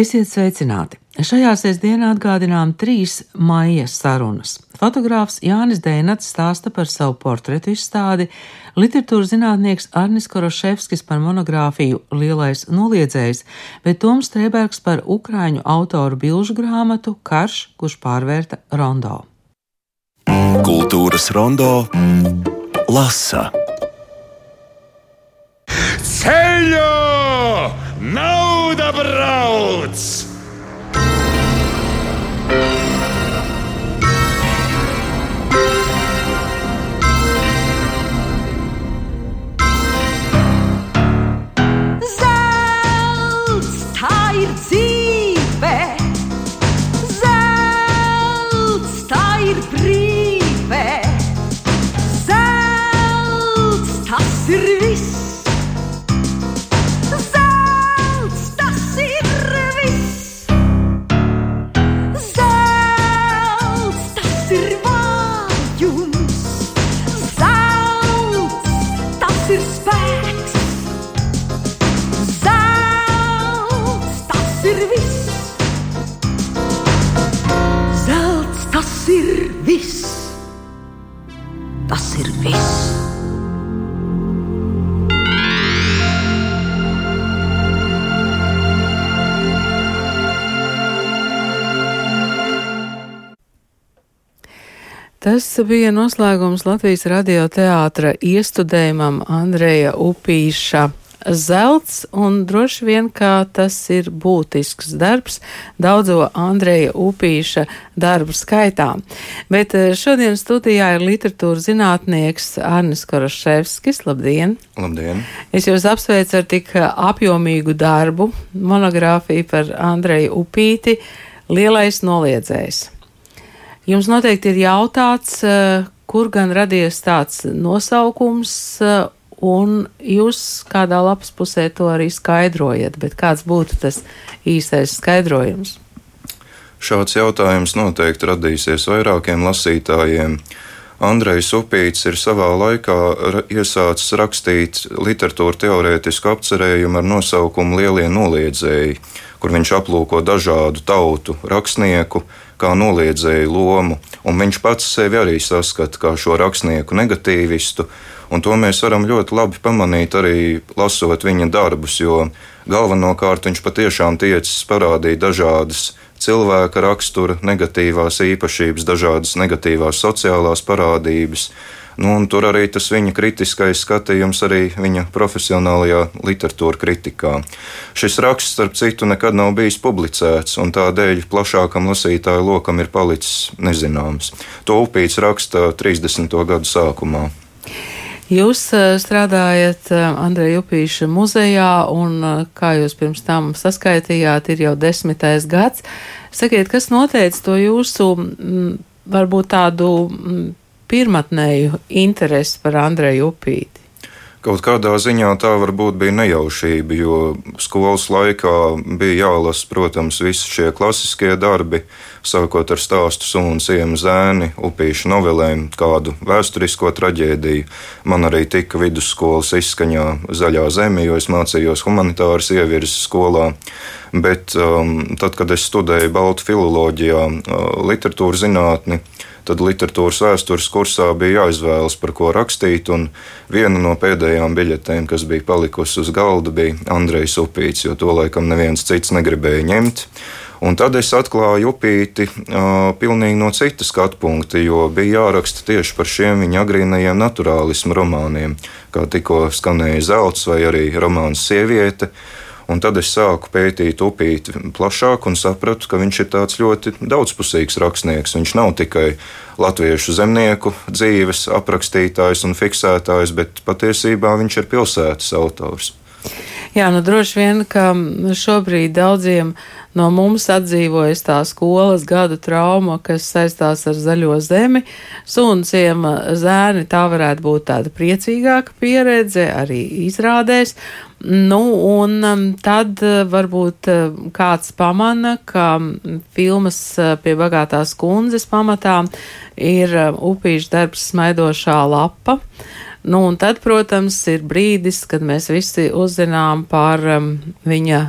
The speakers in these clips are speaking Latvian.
Esiet sveicināti! Šajā sestdienā atgādinām trīs maija sarunas. Fotogrāfs Jānis Dēnats stāsta par savu portretu izstādi, literatūras zinātnieks Arnis Koroševskis par monogrāfiju Lielais noliedzējs, bet Toms Strēbergs par ukrāņu autoru bilžu grāmatu Karš, kurš pārvērta rondo. Kultūras rondo lasa. Ceļo! Nauda brauc! Tas ir viss. Tas bija noslēgums Latvijas radioteātra iestudējumam Andreja Upīša. Zelts, un droši vien, tas ir būtisks darbs daudzo Andreja Upīša darbu skaitā. Bet eh, šodien studijā ir literatūras zinātnieks Arnis Koroševskis. Labdien! Labdien! Es jūs apsveicu ar tik apjomīgu darbu, monogrāfiju par Andreju Upīti, Lielais noliedzējs. Jums noteikti ir jautāts, eh, kur gan radies tāds nosaukums, eh, un jūs kādā lapas pusē to arī skaidrojat, bet kāds būtu tas īstais skaidrojums? Šāds jautājums noteikti radīsies vairākiem lasītājiem. Andrejs Upīts ir savā laikā iesācis rakstīt literatūra teorētisku apcerējumu ar nosaukumu Lielie noliedzēji, kur viņš aplūko dažādu tautu rakstnieku kā noliedzēju lomu, un viņš pats sevi arī saskata kā šo rakstnieku negatīvistu, un to mēs varam ļoti labi pamanīt arī lasot viņa darbus, jo galvenokārt viņš patiešām tiecis parādīt dažādas cilvēka rakstura negatīvās īpašības, dažādas negatīvās sociālās parādības. Nu, tur arī tas viņa kritiskais skatījums, arī viņa profesionālajā literatūra kritikā. Šis raksts, starp citu, nekad nav bijis publicēts, un tādēļ plašākam lasītāju lokam ir palicis nezināms. To upīts raksta 30. gadu sākumā. Jūs strādājat Andreja Upīša muzejā, un, kā jūs pirms tam saskaitījāt, ir jau desmitais gads. Sakiet, kas noteica to jūsu, varbūt tādu pirmatnēju interesi par Andreju Upīti? Kaut kādā ziņā tā varbūt bija nejaušība, jo skolas laikā bija jālasa, protams, visi šie klasiskie darbi, sākot ar stāstu sunu, sienu zēni, upīšu novelēm, kādu vēsturisko traģēdiju. Man arī tika vidusskolas izskaņā zaļā zeme, jo es mācījos humanitāras ievirzes skolā. Bet um, tad, kad es studēju Baltu filoloģijā, uh, literatūras zinātni, tad literatūras vēstures kursā bija jāizvēlas, par ko rakstīt. Viena no pēdējām biļetēm, kas bija palikusi uz galda, bija Andrejs Upīts, jo to laikam neviens cits negribēja ņemt. Un tad es atklāju upīti uh, pilnīgi no citas skatu punkta, jo bija jāraksta tieši par šiem viņa agrīnajiem naturālismu romāniem, kā tikko skanēja Zelts vai arī romāns Sieviete. Un tad es sāku pētīt upīti plašāk un sapratu, ka viņš ir tāds ļoti daudzpusīgs rakstnieks. Viņš nav tikai latviešu zemnieku dzīves aprakstītājs un fiksētājs, bet patiesībā viņš ir pilsētas autors. Jā, nu droši vien, ka šobrīd daudziem no mums atdzīvojas tā skolas gadu trauma, kas saistās ar zaļo zemi. Sunciem zēni tā varētu būt tāda priecīgāka pieredze arī izrādēs. Nu, un um, tad uh, varbūt uh, kāds pamana, ka filmas uh, pie bagātās kundzes pamatā ir upīšu darbs smaidošā lapa. Nu, un tad, protams, ir brīdis, kad mēs visi uzzinām par um, viņa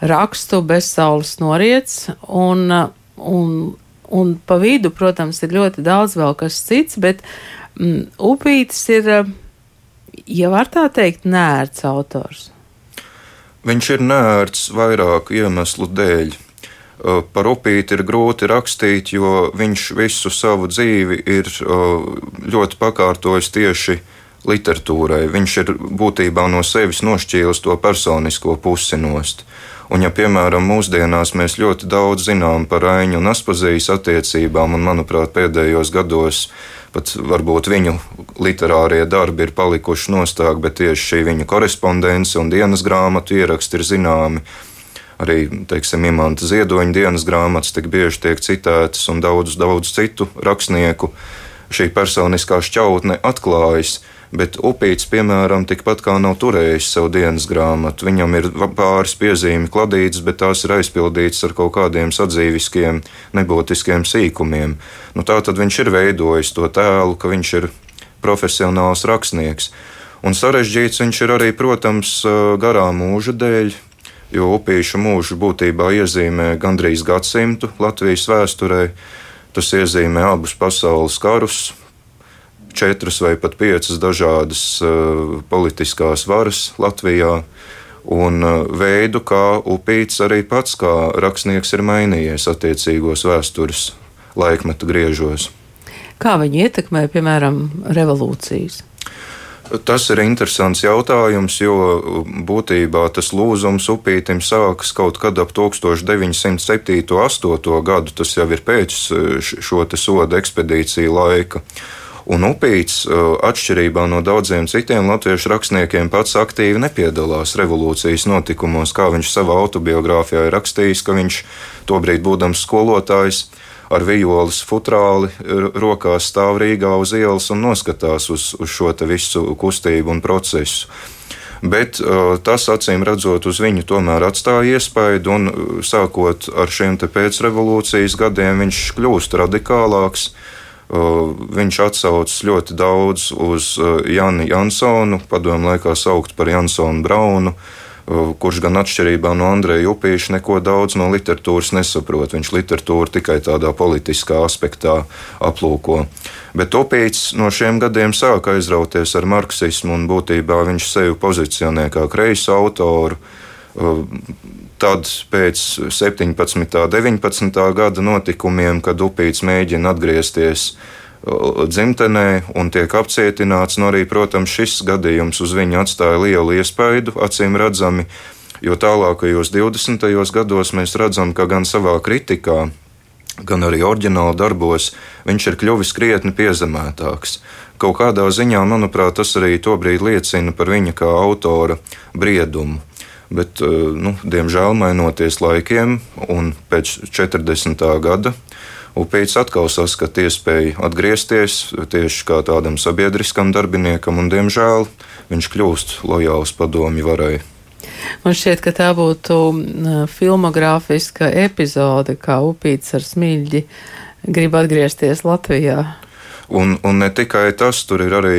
rakstu bezsaules noriets, un, uh, un, un pa vidu, protams, ir ļoti daudz vēl kas cits, bet mm, Upītis ir, uh, ja var tā teikt, nērts autors. Viņš ir nērts vairāku iemeslu dēļ. Uh, par upīti ir grūti rakstīt, jo viņš visu savu dzīvi ir uh, ļoti pakārtojis tieši literatūrai. Viņš ir būtībā no sevis nošķīlis to personisko pusi nost. Un, ja, piemēram, mūsdienās mēs ļoti daudz zinām par Aņu un Aspazijas attiecībām, un, manuprāt, pēdējos gados pat varbūt viņu literārie darbi ir palikuši nostāk, bet tieši šī viņa korespondence un dienas grāmatu ieraksti ir zināmi. Arī, teiksim, Imants Ziedoņa dienas grāmatas tik bieži tiek citētas, un daudz, daudz citu rakstnieku šī personiskā šķautne atklājas. Bet upīts, piemēram, tikpat kā nav turējis savu dienas grāmatu. Viņam ir pāris piezīmi kladītas, bet tās ir aizpildītas ar kaut kādiem sadzīviskiem, nebūtiskiem sīkumiem. Nu, tā tad viņš ir veidojis to tēlu, ka viņš ir profesionāls rakstnieks. Un sarežģīts viņš ir arī, protams, garā mūža dēļ, jo upīšu mūžu būtībā iezīmē gandrīz gadsimtu Latvijas vēsturē. Tas iezīmē abus pasaules karus, četras vai pat piecas dažādas uh, politiskās varas Latvijā. Un uh, veidu, kā Upīts arī pats kā rakstnieks ir mainījies attiecīgos vēstures laikmetu griežos. Kā viņi ietekmē, piemēram, revolūcijas? Tas ir interesants jautājums, jo būtībā tas lūzums upītim sākas kaut kad ap 1907. un 8. gadu. Tas jau ir pēc šo soda ekspedīciju laika. Un Upīts, atšķirībā no daudziem citiem latviešu rakstniekiem, pats aktīvi nepiedalās revolūcijas notikumos, kā viņš savā autobiogrāfijā ir rakstījis, ka viņš tobrīd būdams skolotājs ar vijoles futrāli rokās stāv Rīgā uz ielas un noskatās uz, uz šo visu kustību un procesu. Bet uh, tas, acīm redzot, uz viņu tomēr atstāja iespaidu, un sākot ar šiem pēcrevolūcijas gadiem, viņš kļūst radikālāks. Uh, Viņš atsaucas ļoti daudz uz Jani Jansonu, padomu laikā saukt par Jansonu Braunu, kurš gan atšķirībā no Andreja Upīša neko daudz no literatūras nesaprot. Viņš literatūru tikai tādā politiskā aspektā aplūko. Bet Upīts no šiem gadiem sāka aizrauties ar marksismu un būtībā viņš sevi pozicionē kā kreiso autoru Tad pēc 17. un 19. gada notikumiem, kad Upīts mēģina atgriezties dzimtenē un tiek apcietināts, nu arī, protams, šis gadījums uz viņu atstāja lielu iespaidu, acīm redzami, jo tālākajos 20. gados mēs redzam, ka gan savā kritikā, gan arī oriģināla darbos viņš ir kļuvis krietni piezemētāks. Kaut kādā ziņā, manuprāt, tas arī tobrīd liecina par viņa kā autora briedumu. Bet, eh, nu, diemžēl, mainoties laikiem, un pēc 40. gada Upīts atkal saskata iespēju atgriezties tieši kā tādam sabiedriskam darbiniekam, un, diemžēl, viņš kļūst lojāls padomju varai. Man šķiet, ka tā būtu filmogrāfiska epizode, kā Upīts ar smilģi grib atgriezties Latvijā. Un, un ne tikai tas, tur ir arī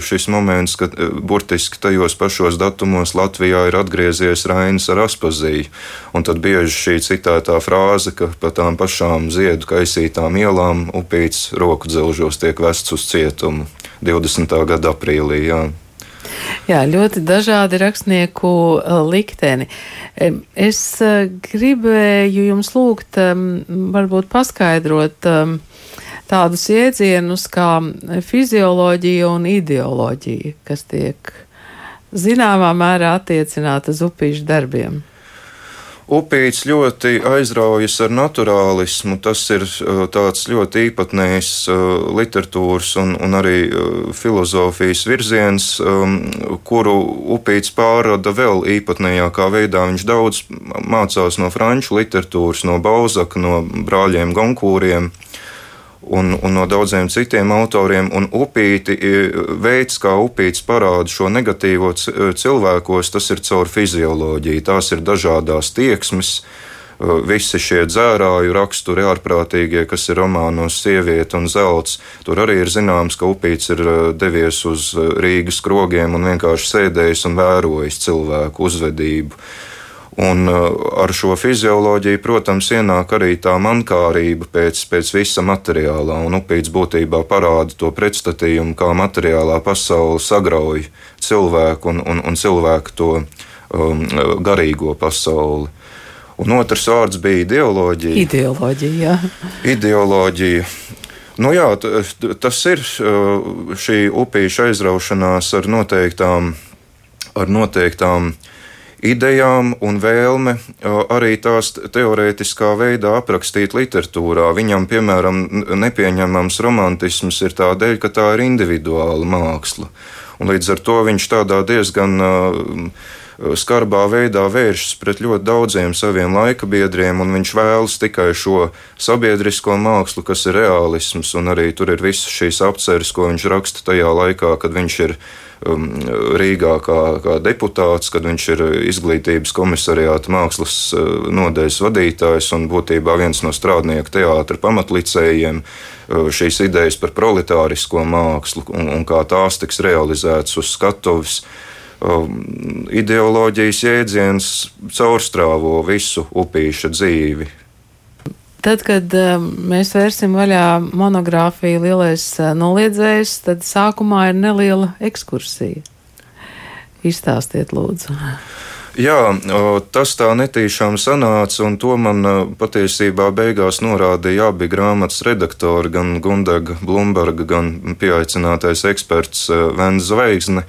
šis moments, ka e, burtiski tajos pašos datumos Latvijā ir atgriezies Rainis ar Aspaziju. Un tad bieži šī citētā frāze, ka pa tām pašām ziedu kaisītām ielām upīts roku dzelžos tiek vests uz cietumu 20. gada aprīlī. Jā. Jā, ļoti dažādi rakstnieku e, likteni. Es gribēju jums lūgt, varbūt paskaidrot, tādus jēdzienus kā fizioloģija un ideoloģija, kas tiek zināmā mērā attiecināta uz upīšu darbiem. Upīts ļoti aizraujas ar naturālismu. Tas ir uh, tāds ļoti īpatnējs uh, literatūras un, un arī uh, filozofijas virziens, um, kuru Upīts pārrada vēl īpatnējākā veidā. Viņš daudz mācās no franču literatūras, no Bauzaka, no brāļiem Gonkūriem un, un no daudziem citiem autoriem. Upīti, veids, kā upīts parāda šo negatīvo cilvēkos, tas ir caur fizioloģiju. Tās ir dažādas tieksmes, visi šie dzērāju raksturi ārprātīgie, kas ir romānos sieviete un zelts. Tur arī ir zināms, ka upīts ir devies uz Rīgas krogiem un vienkārši sēdējis un vērojis cilvēku uzvedību. Un ar šo fizioloģiju, protams, ienāk arī tā mankārība pēc, pēc visa materiālā. Un upīts būtībā parāda to pretstatījumu, kā materiālā pasaule sagrauj cilvēku un, un, un cilvēku to um, garīgo pasauli. Un otrs vārds bija ideoloģija. Ideoloģija. Jā. Ideoloģija. Nu jā, tas ir šī upīša aizraušanās ar noteiktām, ar noteiktām idejām un vēlme arī tās teorētiskā veidā aprakstīt literatūrā. Viņam, piemēram, nepieņemams romantisms ir tādēļ, ka tā ir individuāla māksla. Un līdz ar to viņš tādā diezgan uh, skarbā veidā vēršas pret ļoti daudziem saviem laika biedriem, un viņš vēlas tikai šo sabiedrisko mākslu, kas ir realisms, un arī tur ir visas šīs apceres, ko viņš raksta tajā laikā, kad viņš ir um, Rīgā kā, kā deputāts, kad viņš ir izglītības komisariāta mākslas uh, nodeļas vadītājs un būtībā viens no strādnieku teātra pamatlicējiem. Uh, šīs idejas par proletārisko mākslu un, un kā tās tiks realizētas uz skatuves. Um, ideoloģijas jēdziens caurstrāvo visu upīša dzīvi. Tad, kad um, mēs vērsim vaļā monogrāfiju Lielais uh, noliedzējs, tad sākumā ir neliela ekskursija. Izstāstiet, lūdzu. Jā, tas tā netīšām sanāca, un to man uh, patiesībā beigās norādīja abi grāmatas redaktori, gan Gundaga Blumberga, gan pieaicinātais eksperts Vens Zvaigzne.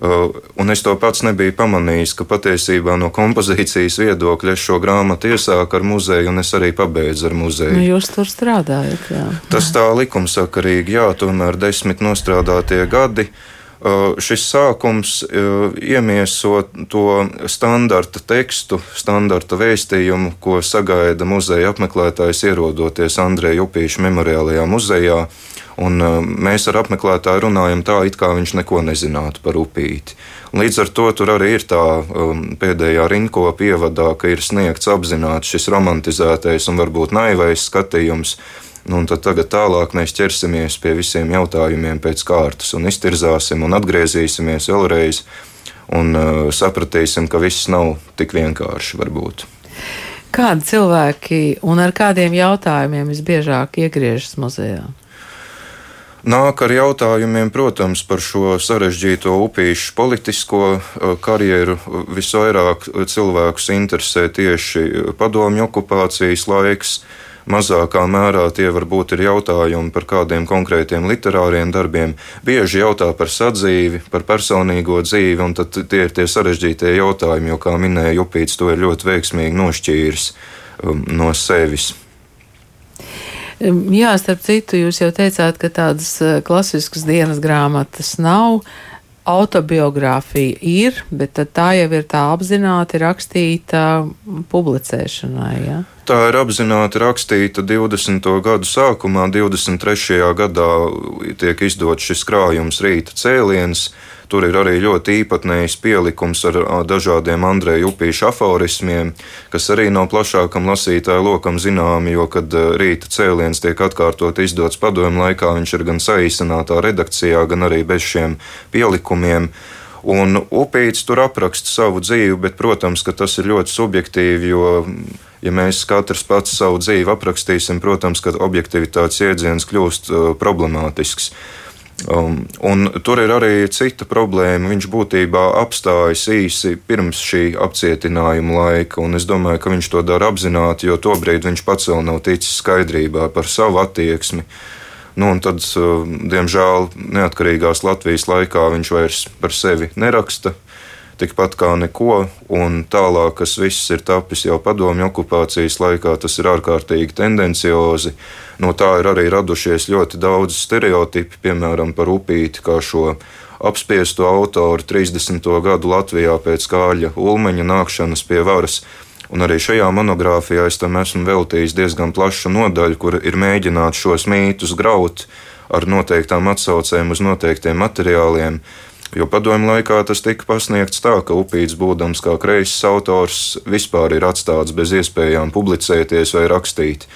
Uh, un es to pats nebiju pamanījis, ka patiesībā no kompozīcijas viedokļa es šo grāmatu iesāku ar muzeju, un es arī pabeidzu ar muzeju. Nu, jūs tur strādājat, jā. Tas tā likumsakarīgi, jā, tomēr desmit nostrādātie gadi. Uh, šis sākums uh, iemieso to standarta tekstu, standarta vēstījumu, ko sagaida muzeja apmeklētājs ierodoties Andreja Upīša memoriālajā muzejā. Un, uh, mēs ar apmeklētāju runājam tā, it kā viņš neko nezinātu par upīti. Līdz ar to tur arī ir tā um, pēdējā rinkopa ievadā, ka ir sniegts apzināti šis romantizētais un varbūt naivais skatījums. Nu, un tad tagad tālāk mēs ķersimies pie visiem jautājumiem pēc kārtas un iztirzāsim un atgriezīsimies vēlreiz un uh, sapratīsim, ka viss nav tik vienkārši varbūt. Kādi cilvēki un ar kādiem jautājumiem visbiežāk iegriežas muzejā? Nāk ar jautājumiem, protams, par šo sarežģīto upīšu politisko eh, karjeru. Visvairāk cilvēkus interesē tieši padomju okupācijas laiks. Mazākā mērā tie varbūt ir jautājumi par kādiem konkrētiem literāriem darbiem. Bieži jautā par sadzīvi, par personīgo dzīvi, un tie ir tie sarežģītie jautājumi, jo, kā minēja Upīts, to ir ļoti veiksmīgi nošķīris um, no sevis. Jā, starp citu, jūs jau teicāt, ka tādas eh, klasiskas dienas grāmatas nav. Autobiogrāfija ir, bet tā jau ir tā apzināti rakstīta publicēšanai. Ja? Tā ir apzināti rakstīta 20. gadu sākumā, 23. gadā tiek izdots šis krājums rīta cēliens. Tur ir arī ļoti īpatnējs pielikums ar dažādiem Andreja upīšu aforismiem, kas arī nav plašākam lasītāju lokam zināmi, jo, kad rīta cēliens tiek atkārtot izdots padomu laikā, viņš ir gan saīsinātā redakcijā, gan arī bez šiem pielikumiem. Un upīts tur apraksta savu dzīvi, bet, protams, tas ir ļoti subjektīvi, jo, ja mēs katrs pats savu dzīvi aprakstīsim, protams, ka objektivitātes jēdziens kļūst problemātisks. Um, un tur ir arī cita problēma. Viņš būtībā apstājas īsi pirms šī apcietinājuma laika, un es domāju, ka viņš to dara apzināti, jo tobrīd viņš pats vēl nav ticis skaidrībā par savu attieksmi. Nu, un tad, uh, diemžēl, neatkarīgās Latvijas laikā viņš vairs par sevi neraksta tikpat kā neko, un tālāk, kas viss ir tapis jau padomju okupācijas laikā, tas ir ārkārtīgi tendenciozi. No tā ir arī radušies ļoti daudz stereotipi, piemēram, par upīti kā šo apspiesto autoru 30. gadu Latvijā pēc kāļa ulmeņa nākšanas pie varas. Un arī šajā monogrāfijā es tam esmu veltījis diezgan plašu nodaļu, kur ir mēģināts šos mītus graut ar noteiktām atsaucēm uz noteiktiem materiāliem. Jo padomju laikā tas tika pasniegts tā, ka upīts, būdams kā kreises autors, vispār ir atstāts bez iespējām publicēties vai rakstīt.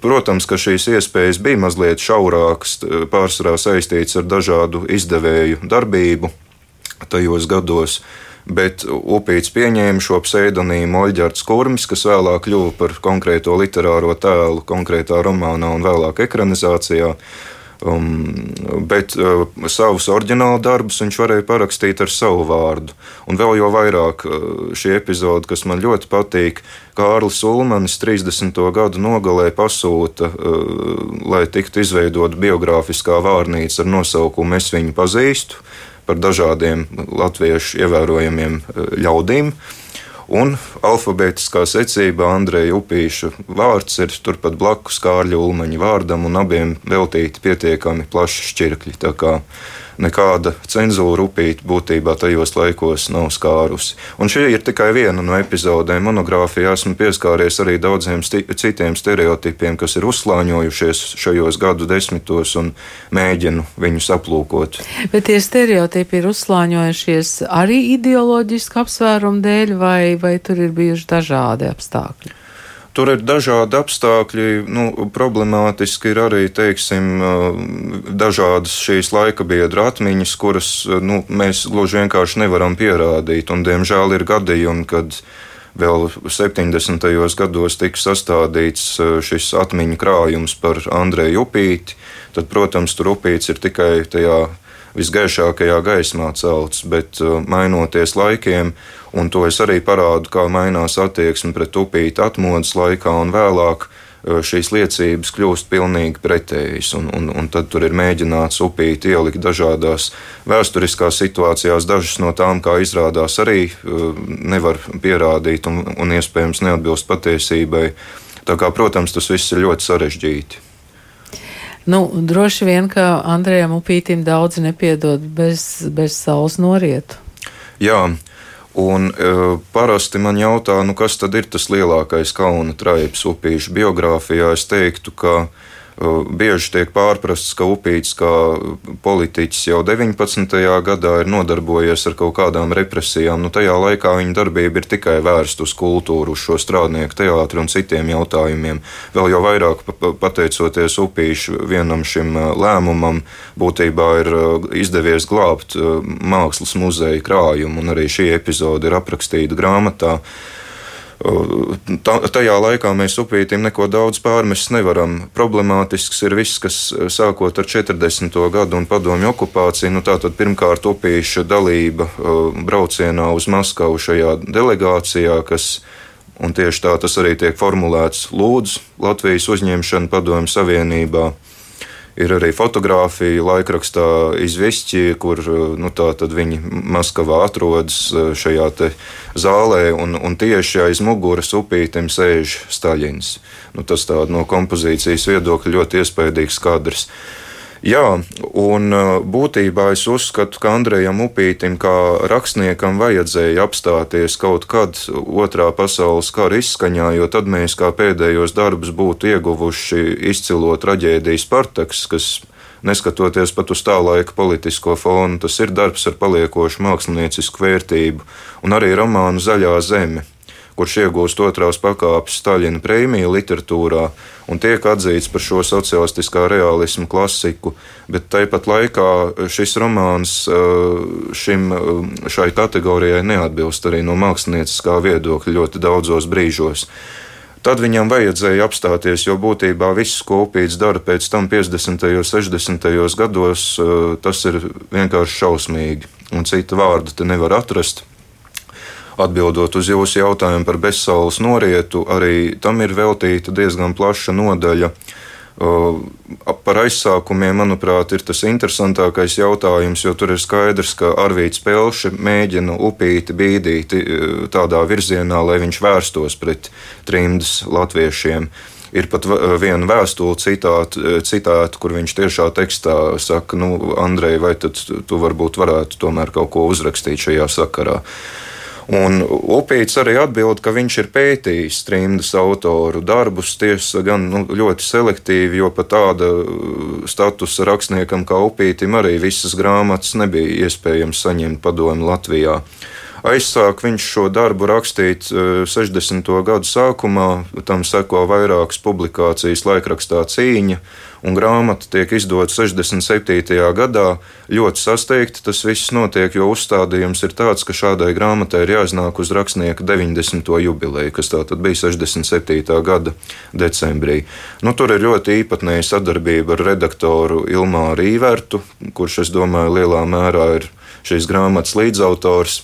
Protams, ka šīs iespējas bija mazliet šaurākas, pārsvarā saistītas ar dažādu izdevēju darbību tajos gados. Bet Upīts pieņēma šo pseidonīmu Oļģerts Kurmis, kas vēlāk kļuva par konkrēto literāro tēlu konkrētā romānā un vēlāk ekranizācijā. Um, bet uh, savus oriģinālu darbus viņš varēja parakstīt ar savu vārdu. Un vēl jau vairāk uh, šī epizode, kas man ļoti patīk, Kārlis Ulmanis 30. gadu nogalē pasūta, uh, lai tiktu izveidota biogrāfiskā vārnīca ar nosaukumu Es viņu pazīstu par dažādiem latviešu ievērojamiem ļaudīm. Uh, Un alfabētiskā secībā Andreja Upīša vārds ir turpat blakus Kārļa Ulmaņa vārdam, un abiem veltīti pietiekami plaši šķirkļi nekāda cenzūra upīte būtībā tajos laikos nav skārusi. Un šī ir tikai viena no epizodēm. Monogrāfijā esmu pieskāries arī daudziem citiem stereotipiem, kas ir uzslāņojušies šajos gadu desmitos, un mēģinu viņus aplūkot. Bet tie stereotipi ir uzslāņojušies arī ideoloģisku apsvērumu dēļ, vai, vai tur ir bijuši dažādi apstākļi? Tur ir dažādi apstākļi. Nu, problemātiski ir arī teiksim, dažādas šīs laika biedra atmiņas, kuras nu, mēs gluži vienkārši nevaram pierādīt. Un, diemžēl ir gadījumi, kad vēl 70. gados tika sastādīts šis atmiņu krājums par Andreju Upīti. Tad, protams, tur upīts ir tikai tajā visgaišākajā gaismā celts, bet mainoties laikiem, Un to es arī parādu, kā mainās attieksme pret upīti atmodas laikā un vēlāk. Šīs liecības kļūst pilnīgi pretējas, un, un, un tad tur ir mēģināts upīti ielikt dažādās vēsturiskās situācijās. Dažas no tām, kā izrādās, arī nevar pierādīt un, un iespējams neatbilst patiesībai. Tā kā, protams, tas viss ir ļoti sarežģīti. Nu, droši vien, ka Andrejam Upītam daudzi nepiedod bez, bez saules norietu. Jā, Un, uh, parasti man jautā, nu, kas tad ir tas lielākais kauna traips upīšu biogrāfijā. Es teiktu, ka Uh, bieži tiek pārprasts, ka Upīts kā politiķis jau 19. gadā ir nodarbojies ar kaut kādām represijām. Nu, tajā laikā viņa darbība ir tikai vērsta uz kultūru, uz šo strādnieku teātru un citiem jautājumiem. Vēl jau vairāk pateicoties Upīšu vienam šim lēmumam, būtībā ir izdevies glābt mākslas muzeja krājumu, un arī šī epizode ir aprakstīta grāmatā. Tajā laikā mēs upītim neko daudz pārmest nevaram. Problemātisks ir viss, kas eh, sākot ar 40. gadu un padomju okupāciju. Nu, tātad pirmkārt upīša dalība eh, braucienā uz Maskavu šajā delegācijā, kas Un tieši tā tas arī tiek formulēts lūdzu Latvijas uzņemšanu Padomju Savienībā. Ir arī fotografija laikrakstā izvišķi, kur nu, viņi Maskavā atrodas e, šajā zālē, un, un tieši aiz muguras upītim sēž Staļins. Nu, tas no kompozīcijas viedokļa ļoti iespaidīgs kadrs. Jā, un uh, būtībā es uzskatu, ka Andrejam Upītam kā rakstniekam vajadzēja apstāties kaut kad otrā pasaules kara izskaņā, jo tad mēs kā pēdējos darbus būtu ieguvuši izcilo traģēdiju Spartaks, kas neskatoties pat uz tā laika politisko fonu, tas ir darbs ar paliekošu māksliniecisku vērtību, un arī romānu Zaļā zeme kurš iegūst otrās pakāpes Staļina prēmiju literatūrā un tiek atzīts par šo sociālistiskā realismu klasiku, bet tāpat laikā šis romāns uh, šim, uh, šai kategorijai neatbilst arī no mākslinieckā viedokļa ļoti daudzos brīžos. Tad viņam vajadzēja apstāties, jo būtībā viss, ko upīts dara pēc tam 50. un 60. gados, uh, tas ir vienkārši šausmīgi. Un citu vārdu te nevar atrast. Atbildot uz jūsu jautājumu par bezsaules norietu, arī tam ir veltīta diezgan plaša nodaļa. Par aizsākumiem, manuprāt, ir tas interesantākais jautājums, jo tur ir skaidrs, ka Arvīts Pelši mēģina upīti bīdīt tādā virzienā, lai viņš vērstos pret trimdas latviešiem. Ir pat viena vēstule citāta, citāta, kur viņš tiešā tekstā saka, nu, Andrej, vai tu varbūt varētu tomēr kaut ko uzrakstīt šajā sakarā. Uh, Un Upīts arī atbild, ka viņš ir pētījis trimdas autoru darbus, tiesa gan nu, ļoti selektīvi, jo pat tāda uh, statusa rakstniekam kā Upītim arī visas grāmatas nebija iespējams saņemt padomu Latvijā. Aizsāk viņš šo darbu rakstīt 60. gadu sākumā, tam seko vairākas publikācijas laikrakstā cīņa, un grāmata tiek izdota 67. gadā. Ļoti sasteigti tas viss notiek, jo uzstādījums ir tāds, ka šādai grāmatai ir jāiznāk uz rakstnieka 90. jubileju, kas tātad bija 67. gada decembrī. Nu, tur ir ļoti īpatnēja sadarbība ar redaktoru Ilmāru Īvertu, kurš, es domāju, lielā mērā ir šīs grāmatas līdzautors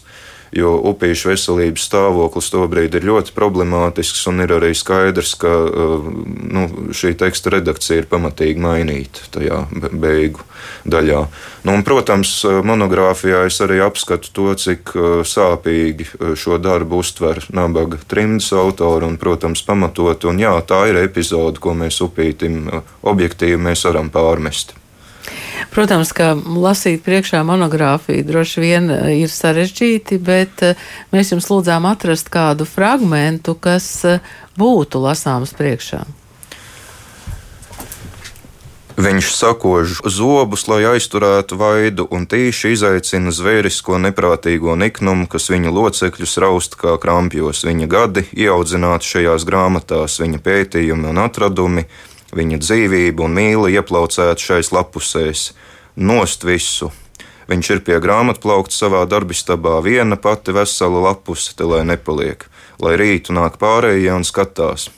jo upīšu veselības stāvoklis tobrīd ir ļoti problemātisks, un ir arī skaidrs, ka uh, nu, šī teksta redakcija ir pamatīgi mainīta tajā beigu daļā. Nu, un, protams, monogrāfijā es arī apskatu to, cik uh, sāpīgi uh, šo darbu uztver nabaga trimdas autori, un, protams, pamatot, un jā, tā ir epizode, ko mēs upītim objektīvi mēs varam pārmest. Protams, ka lasīt priekšā monogrāfiju droši vien eh, ir sarežģīti, bet eh, mēs jums lūdzām atrast kādu fragmentu, kas eh, būtu lasāms priekšā. Viņš sakož zobus, lai aizturētu vaidu, un tīši izaicina zvērisko neprātīgo niknumu, kas viņa locekļus raust kā krampjos. Viņa gadi ieaudzināti šajās grāmatās, viņa pētījumi un atradumi, viņa dzīvība un mīla ieplaucēta šais lapusēs, nost visu. Viņš ir pie grāmatplaukta savā darbistabā, viena pati vesela lapuse, te lai nepaliek, lai rītu nāk pārējie un skatās.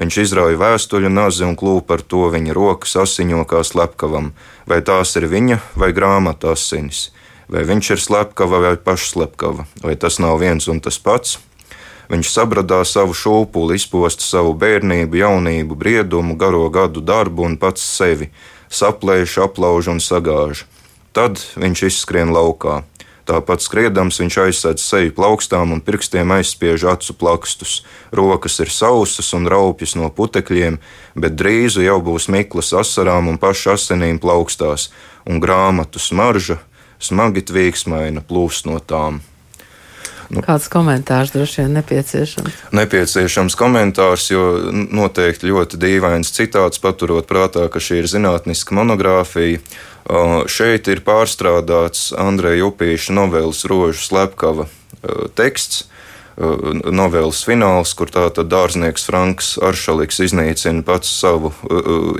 Viņš izrauja vēstuļu nazi un klūpa ar to viņa rokas asiņo kā slepkavam, vai tās ir viņa vai grāmata asinis, vai viņš ir slepkava vai pašslepkava, vai tas nav viens un tas pats. Viņš sabradā savu šūpuli, izposta savu bērnību, jaunību, briedumu, garo gadu darbu un pats sevi, saplēš, aplauž un sagāž. Tad viņš izskrien laukā. Tāpat skriedams, viņš aizsēdz seju plaukstām un pirkstiem aizspiež acu plakstus. Rokas ir sausas un raupjas no putekļiem, bet drīzu jau būs miklas asarām un pašu asinīm plaukstās, un grāmatu smarža smagi tvīksmaina plūst no tām. Nu, Kāds komentārs droši vien nepieciešams? Nepieciešams komentārs, jo noteikti ļoti dīvains citāts, paturot prātā, ka šī ir zinātniska monogrāfija. Šeit ir pārstrādāts Andreja Upīša novēles rožu slepkava teksts. Novēles fināls, kur tātad dārznieks Franks Aršaliks iznīcina pats savu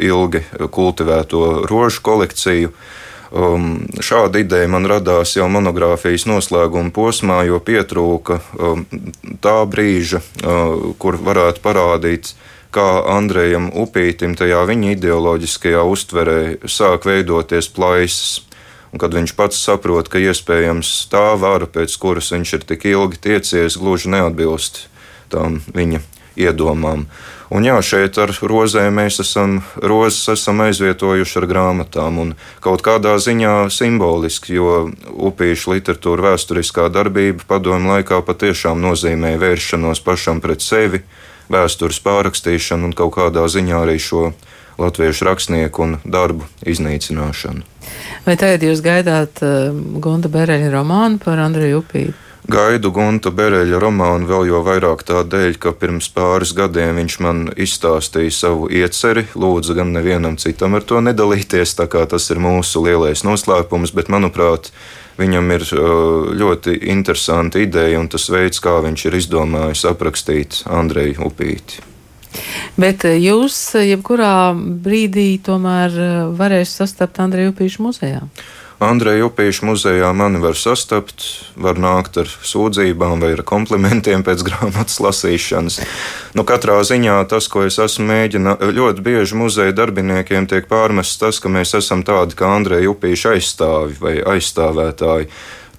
ilgi kultivēto rožu kolekciju. Uh, Um, šāda ideja man radās jau monogrāfijas noslēguma posmā, jo pietrūka um, tā brīža, uh, kur varētu parādīt, kā Andrejam Upītam tajā viņa ideoloģiskajā uztverē sāk veidoties plaisas. Un kad viņš pats saprot, ka iespējams tā vara, pēc kuras viņš ir tik ilgi tiecies, gluži neatbilst tām viņa iedomām. Un jā, šeit ar rozēm mēs esam, rozes esam aizvietojuši ar grāmatām un kaut kādā ziņā simboliski, jo upīšu literatūra vēsturiskā darbība padomu laikā patiešām nozīmēja vēršanos pašam pret sevi, vēstures pārrakstīšanu un kaut kādā ziņā arī šo latviešu rakstnieku un darbu iznīcināšanu. Vai tagad jūs gaidāt uh, Gunta Bereļa romānu par Andreju Upītu? Gaidu Gunta Bereļa romānu vēl jo vairāk tādēļ, ka pirms pāris gadiem viņš man izstāstīja savu ieceri, lūdzu gan nevienam citam ar to nedalīties, tā kā tas ir mūsu lielais noslēpums, bet manuprāt, viņam ir uh, ļoti interesanta ideja un tas veids, kā viņš ir izdomājis aprakstīt Andreju Upīti. Bet uh, jūs uh, jebkurā brīdī tomēr varēsiet sastapt Andreju Upīšu muzejā? Andreja Upīša muzejā mani var sastapt, var nākt ar sūdzībām vai ar komplimentiem pēc grāmatas lasīšanas. Nu, katrā ziņā tas, ko es esmu mēģinājis, ļoti bieži muzeja darbiniekiem tiek pārmests tas, ka mēs esam tādi kā Andreja Upīša aizstāvi vai aizstāvētāji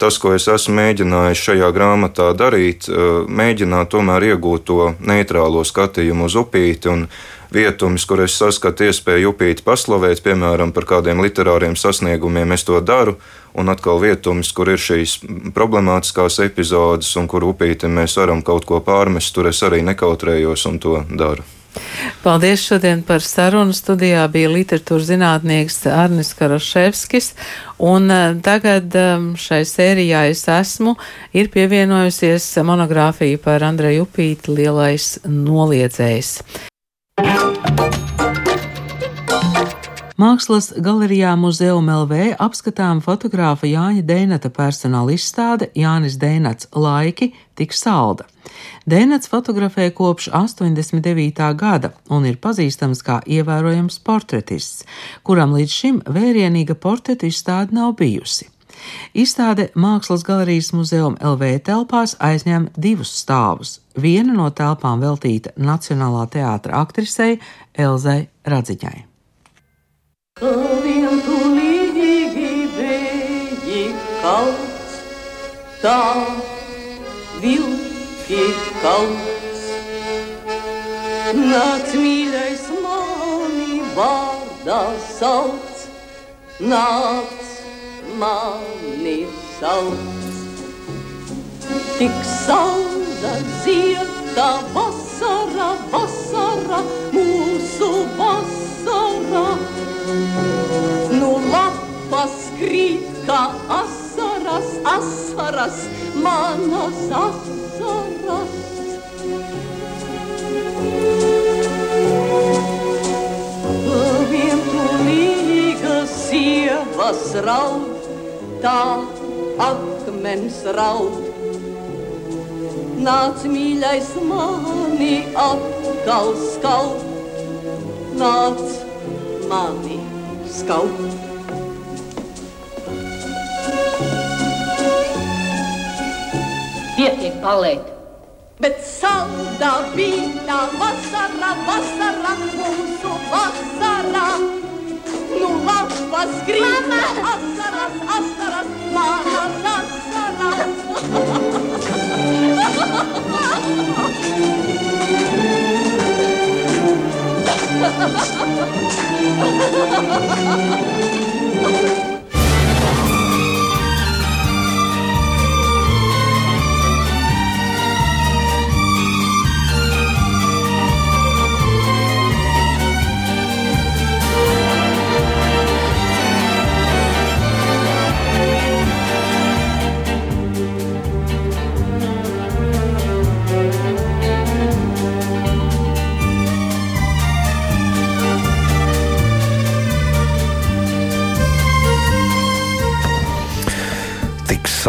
tas, ko es esmu mēģinājis šajā grāmatā darīt, mēģināt tomēr iegūt to neitrālo skatījumu uz upīti un vietumus, kur es saskatu iespēju upīti paslavēt, piemēram, par kādiem literāriem sasniegumiem, es to daru, un atkal vietumus, kur ir šīs problemātiskās epizodes, un kur upīti mēs varam kaut ko pārmest, tur es arī nekautrējos un to daru. Paldies šodien par sarunu. Studijā bija literatūras zinātnieks Arnis Karoševskis, un eh, tagad um, šai sērijā es esmu, ir pievienojusies monogrāfija par Andreju Upīti lielais noliedzējs. Mākslas galerijā Muzeum LV apskatām fotogrāfa Jāņa Deinata personāla izstāde Jānis Deinats laiki tik salda. Dēnats fotografē kopš 89. gada un ir pazīstams kā ievērojams portretists, kuram līdz šim vērienīga portretu izstāde nav bijusi. Izstāde Mākslas galerijas muzeuma LV telpās aizņem divus stāvus. Viena no telpām veltīta Nacionālā teātra aktrisei Elzai Radziņai. Līgi biji kaut tā vilki kaut. Nāc mīļais mani vārdā sauc, nāc mani sauc. Tik salda zieta vasara, vasara, mūsu vasara. Lapas krīt kā asaras, asaras, manas asaras. Vientulīga sievas raud, tā akmens raud. Nāc mīļais mani atkal skaut, nāc mani skaut. Pietiek palēt. Bet saldā bija vasara, vasara, mūsu vasara. Nu, lapas grīda, asaras, asaras, manas asaras. Tik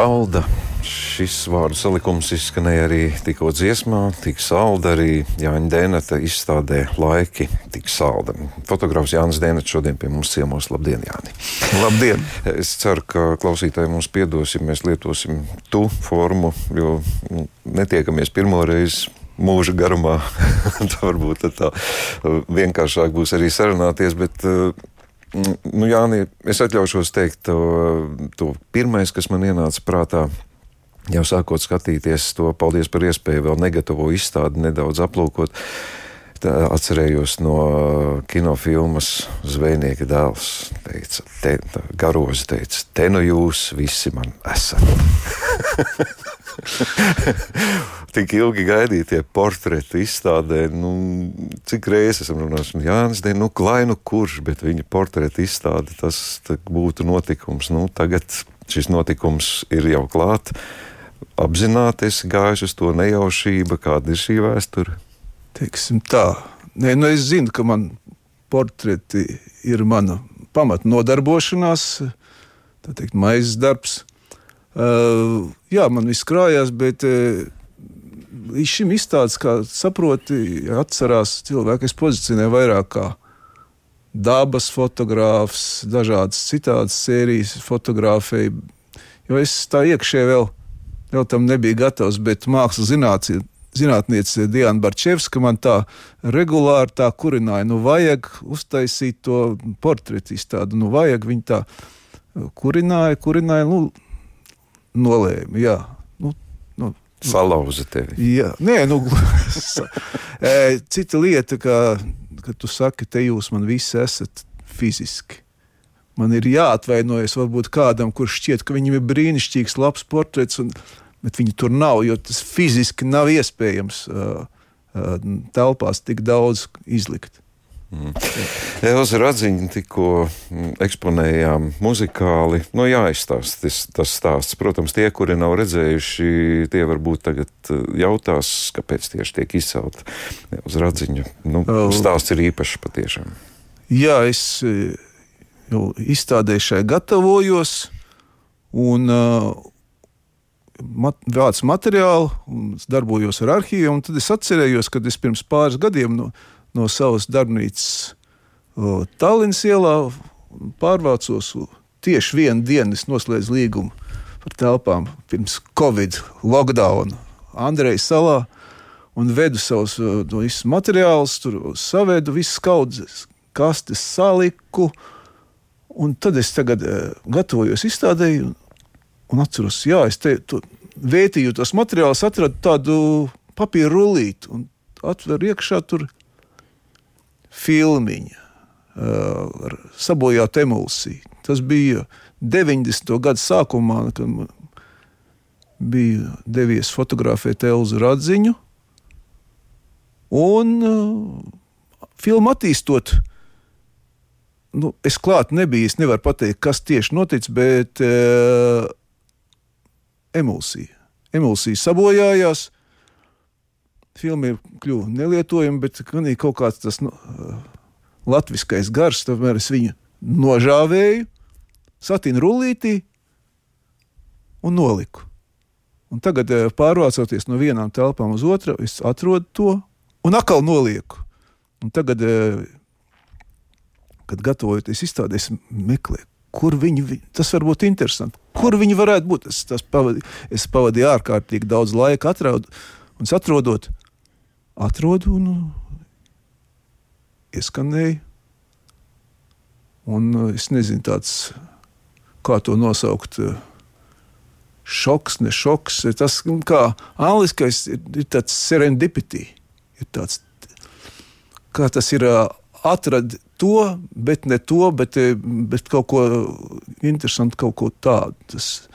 salda. Šis vārdu salikums izskanēja arī tikko dziesmā, tik salda arī Jāņa Dēnata izstādē laiki, tik salda. Fotogrāfs Jānis Dēnats šodien pie mums ciemos. Labdien, Jāni! Labdien! Es ceru, ka klausītāji mums piedos, ja mēs lietosim tu formu, jo nu, netiekamies pirmo reizi mūža garumā. tā varbūt tā vienkāršāk būs arī sarunāties, bet Nu, Jāni, es atļaušos teikt, to, to pirmais, kas man ienāca prātā, jau sākot skatīties to, paldies par iespēju vēl negatavo izstādi nedaudz aplūkot. Tā atcerējos no kinofilmas Zvejnieka dēls. Teica, te, garozi teica, te nu jūs visi man esat. Tik ilgi gaidītie portreti izstādē, nu, cik reizes esam runājuši, Jānis, ne, nu, klai nu kurš, bet viņa portreta izstāde, tas būtu notikums. Nu, tagad šis notikums ir jau klāt. Apzināties gājuši uz to nejaušību, kāda ir šī vēsture? Teiksim tā. Nē, nu es zinu, ka man portreti ir mana pamata nodarbošanās, tā teikt, maizes darbs. Jā, man viss krājās, bet līdz šim izstādes, kā saproti, atcerās cilvēki, es pozicionēju vairāk kā dabas fotogrāfs, dažādas citādas sērijas fotografēju, jo es tā iekšē vēl, vēl tam nebija gatavs, bet mākslas zinātniece zinātniece Diana Barčevska man tā regulāri tā kurināja, nu vajag uztaisīt to portretu izstādi, nu vajag viņa tā kurināja, kurināja, nu, nolēma, jā. Nu, nu, Salauza tevi. Jā, nē, nu, cita lieta, ka, ka tu saki, te jūs man visi esat fiziski. Man ir jāatvainojas varbūt kādam, kurš šķiet, ka viņam ir brīnišķīgs, labs portrets, un, bet viņi tur nav, jo tas fiziski nav iespējams uh, uh, telpās tik daudz izlikt. Elza Radziņa tikko mm, eksponējām muzikāli. Nu, jāizstāsta tas, tas stāsts. Protams, tie, kuri nav redzējuši, tie varbūt tagad eh, jautās, kāpēc tieši tiek izcelta Elza Radziņa. Nu, stāsts ir īpašs patiešām. Jā, es eh, jau izstādēju šai gatavojos un uh, mat, vācu materiālu, un darbojos ar arhīvu. Tad es atcerējos, kad es pirms pāris gadiem no, no savas darbnīcas Tallinas ielā pārvācos. Tieši vienu dienu es noslēdzu līgumu par telpām pirms Covid lockdown Andrejas salā un vedu savus no visus materiālus, tur savedu visas kaudzes, kastes saliku. Un tad es tagad uh, gatavojos izstādēji un, un atceros, jā, es te tu, vētīju tos materiālus, atradu tādu papīra rullīti un atveru iekšā tur filmiņa uh, ar sabojātu emulsiju. Tas bija 90. gada sākumā, kad bija devies fotografēt Elzu Radziņu. Un uh, filmu attīstot, nu, es klāt nebiju, es nevaru pateikt, kas tieši notic, bet uh, emulsija. Emulsija sabojājās, filma kļuva nelietojama, bet ir kaut kāds tas nu, latviskais gars, tomēr es viņu nožāvēju, satīnu rullītī un noliku. Un tagad, eh, pārvācoties no vienām telpām uz otru, es atrodu to un atkal nolieku. Un tagad, eh, kad gatavojoties izstādē, es meklēju, kur viņi, vi- tas var būt interesanti. Kur viņi varētu būt? Es, pavadīju, es pavadīju ārkārtīgi daudz laika, atraudu, un atrodot, atrodu un ieskanēju. Un uh, es nezinu, tāds, kā to nosaukt. uh, Šoks, ne šoks. Tas, nu, kā angliskais, ir, ir tāds serendipity. Ir tāds, kā tas ir uh, atradis to, bet ne to, bet, eh, bet kaut ko interesantu, kaut ko tādu. Tas,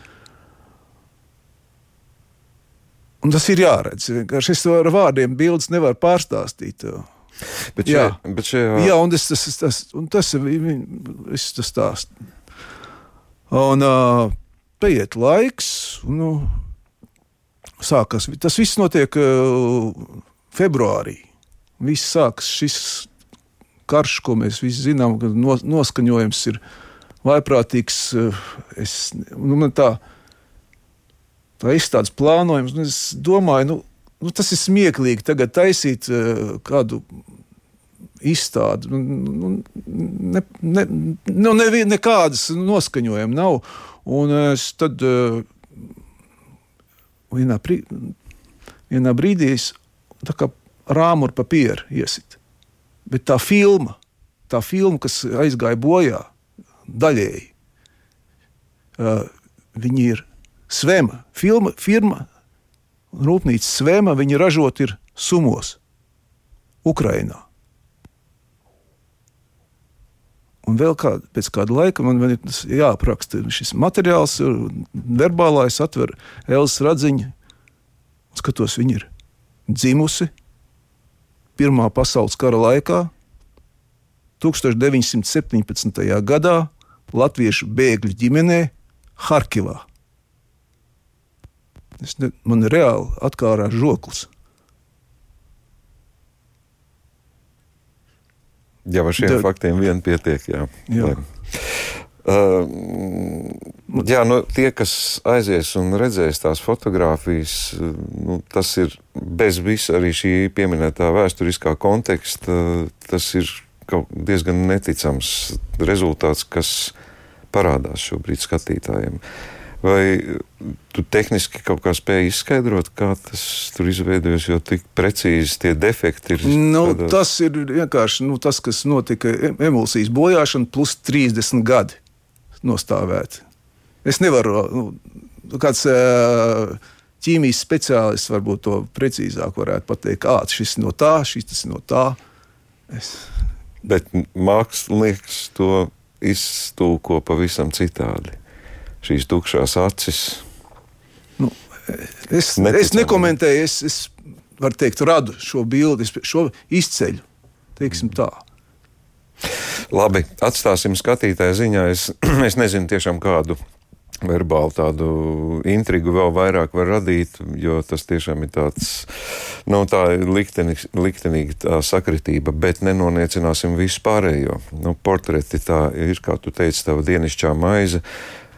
un tas ir jāredz. To ar vārdiem bildes nevaru pārstāstīt. Bet Jā. šajā, bet šajā, Jā, un tas, tas, tas, un tas ir viss tas stāsts. Un uh, paiet laiks, un nu, sākas, tas viss notiek uh, februārī. Viss sākas šis karš, ko mēs visi zinām, ka no, noskaņojums ir vaiprātīgs. uh, Es, nu, man tā, tā izstādes plānojums, nu, es domāju, nu, nu, tas ir smieklīgi tagad taisīt uh, kādu izstādi. Nu, nu, ne, ne, nu, nevi- nekādas noskaņojuma nav. Un es tad uh, vienā, brī, vienā brīdī es rāmu ar papīru iesit. Bet tā filma, tā filma, kas aizgāja bojā, daļēji, uh, viņi ir Svema. Filma, firma, rūpnīca Svema, viņa ražot ir sumos, Ukrainā. Un vēl kā, pēc kāda laika man, man ir jāapraksta šis materiāls, verbālais, atver Elsa radziņu. Skatos, viņa ir dzimusi Pirmā pasaules kara laikā, 1917. gadā Latviešu bēgļu ģimenē Harkivā. Es ne, man reāli atkārā žoklis. Jā, ar šiem Da- faktiem vien pietiek. Jā. Jā. Uh, jā, nu, tie, kas aizies un redzēs tās fotogrāfijas, uh, nu, tas ir bez visa arī šī pieminētā vēsturiskā konteksta. Tas ir diezgan neticams rezultāts, kas parādās šobrīd skatītājiem. Vai tu tehniski kaut kā spēj izskaidrot, kā tas tur izveidojas, jo tik precīzi tie defekti ir? Nu, tādā- tas ir vienkārši nu, tas, kas notika em- emulsijas bojāšana, plus 30 gadi nostāvēt. Es nevaru, nu, kāds ķīmijas speciālists varbūt to precīzāk varētu pateikt, kā šis no tā, šis no tā. Es, Bet mākslinieks to iztūko pavisam citādi. Šīs tukšās acis. es, Neticami. es nekomentēju, es, es var teikt, radu šo bildi, šo izceļu. Teiksim tā. Labi, atstāsim skatītāju ziņā. Es, es nezinu tiešām kādu verbāli tādu intrigu vēl vairāk var radīt, jo tas tiešām ir tāds, nu, tā liktenīga, liktenīga tā sakritība, bet nenoniecināsim visu pārējo. Nu, portreti tā ir, kā tu teici, tava dienišķā maize.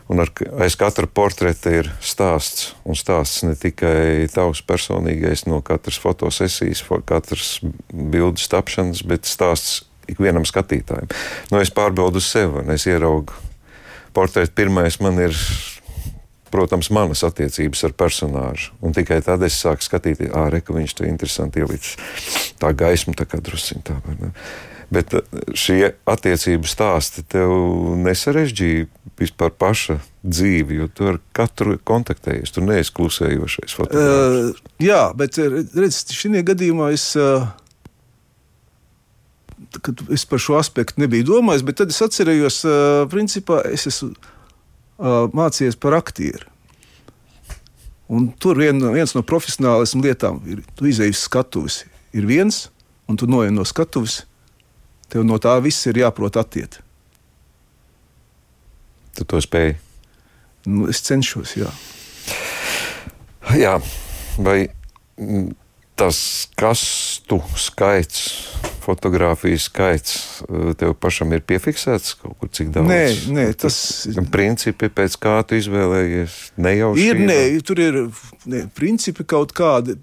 Un ar, aiz katra portreta ir stāsts. Un stāsts ne tikai tavs personīgais no katras fotosesijas, katras bildes tapšanas, bet stāsts ikvienam skatītājam. Nu, es pārbaudu sevi, un es ieraugu portretu. Pirmais man ir, protams, manas attiecības ar personāžu. Un tikai tad es sāku skatīties, ārē, ka viņš to interesanti ielicis. Tā gaisma tā kā drusciņā? Bet eh, šie attiecību stāsti tev nesarežģīja vispār paša dzīvi, jo tu ar katru kontaktējies. Tu neesi klusējošais. Uh, jā, bet redziet, šajā gadījumā es. Uh, kad es par šo aspektu nebiju domājis, bet tad es atcerējos, uh, principā, es esmu mācījies par aktieru. Un tur vien, viens no profesionālismu lietām ir, tu izēji uz skatuves. Ir viens, un tu noej no skatuves, tev no tā viss ir jāprot attiekt. Tu to spēji. Nu, es cenšos, jā. Jā, vai tas kastu skaits, fotografijas skaits, eh, tev pašam ir piefiksēts kaut kur cik daudz? Nē, nē, tas Principi, pēc kā tu izvēlējies, nejauši. ir. Nē, tur ir ne, principi kaut kādi.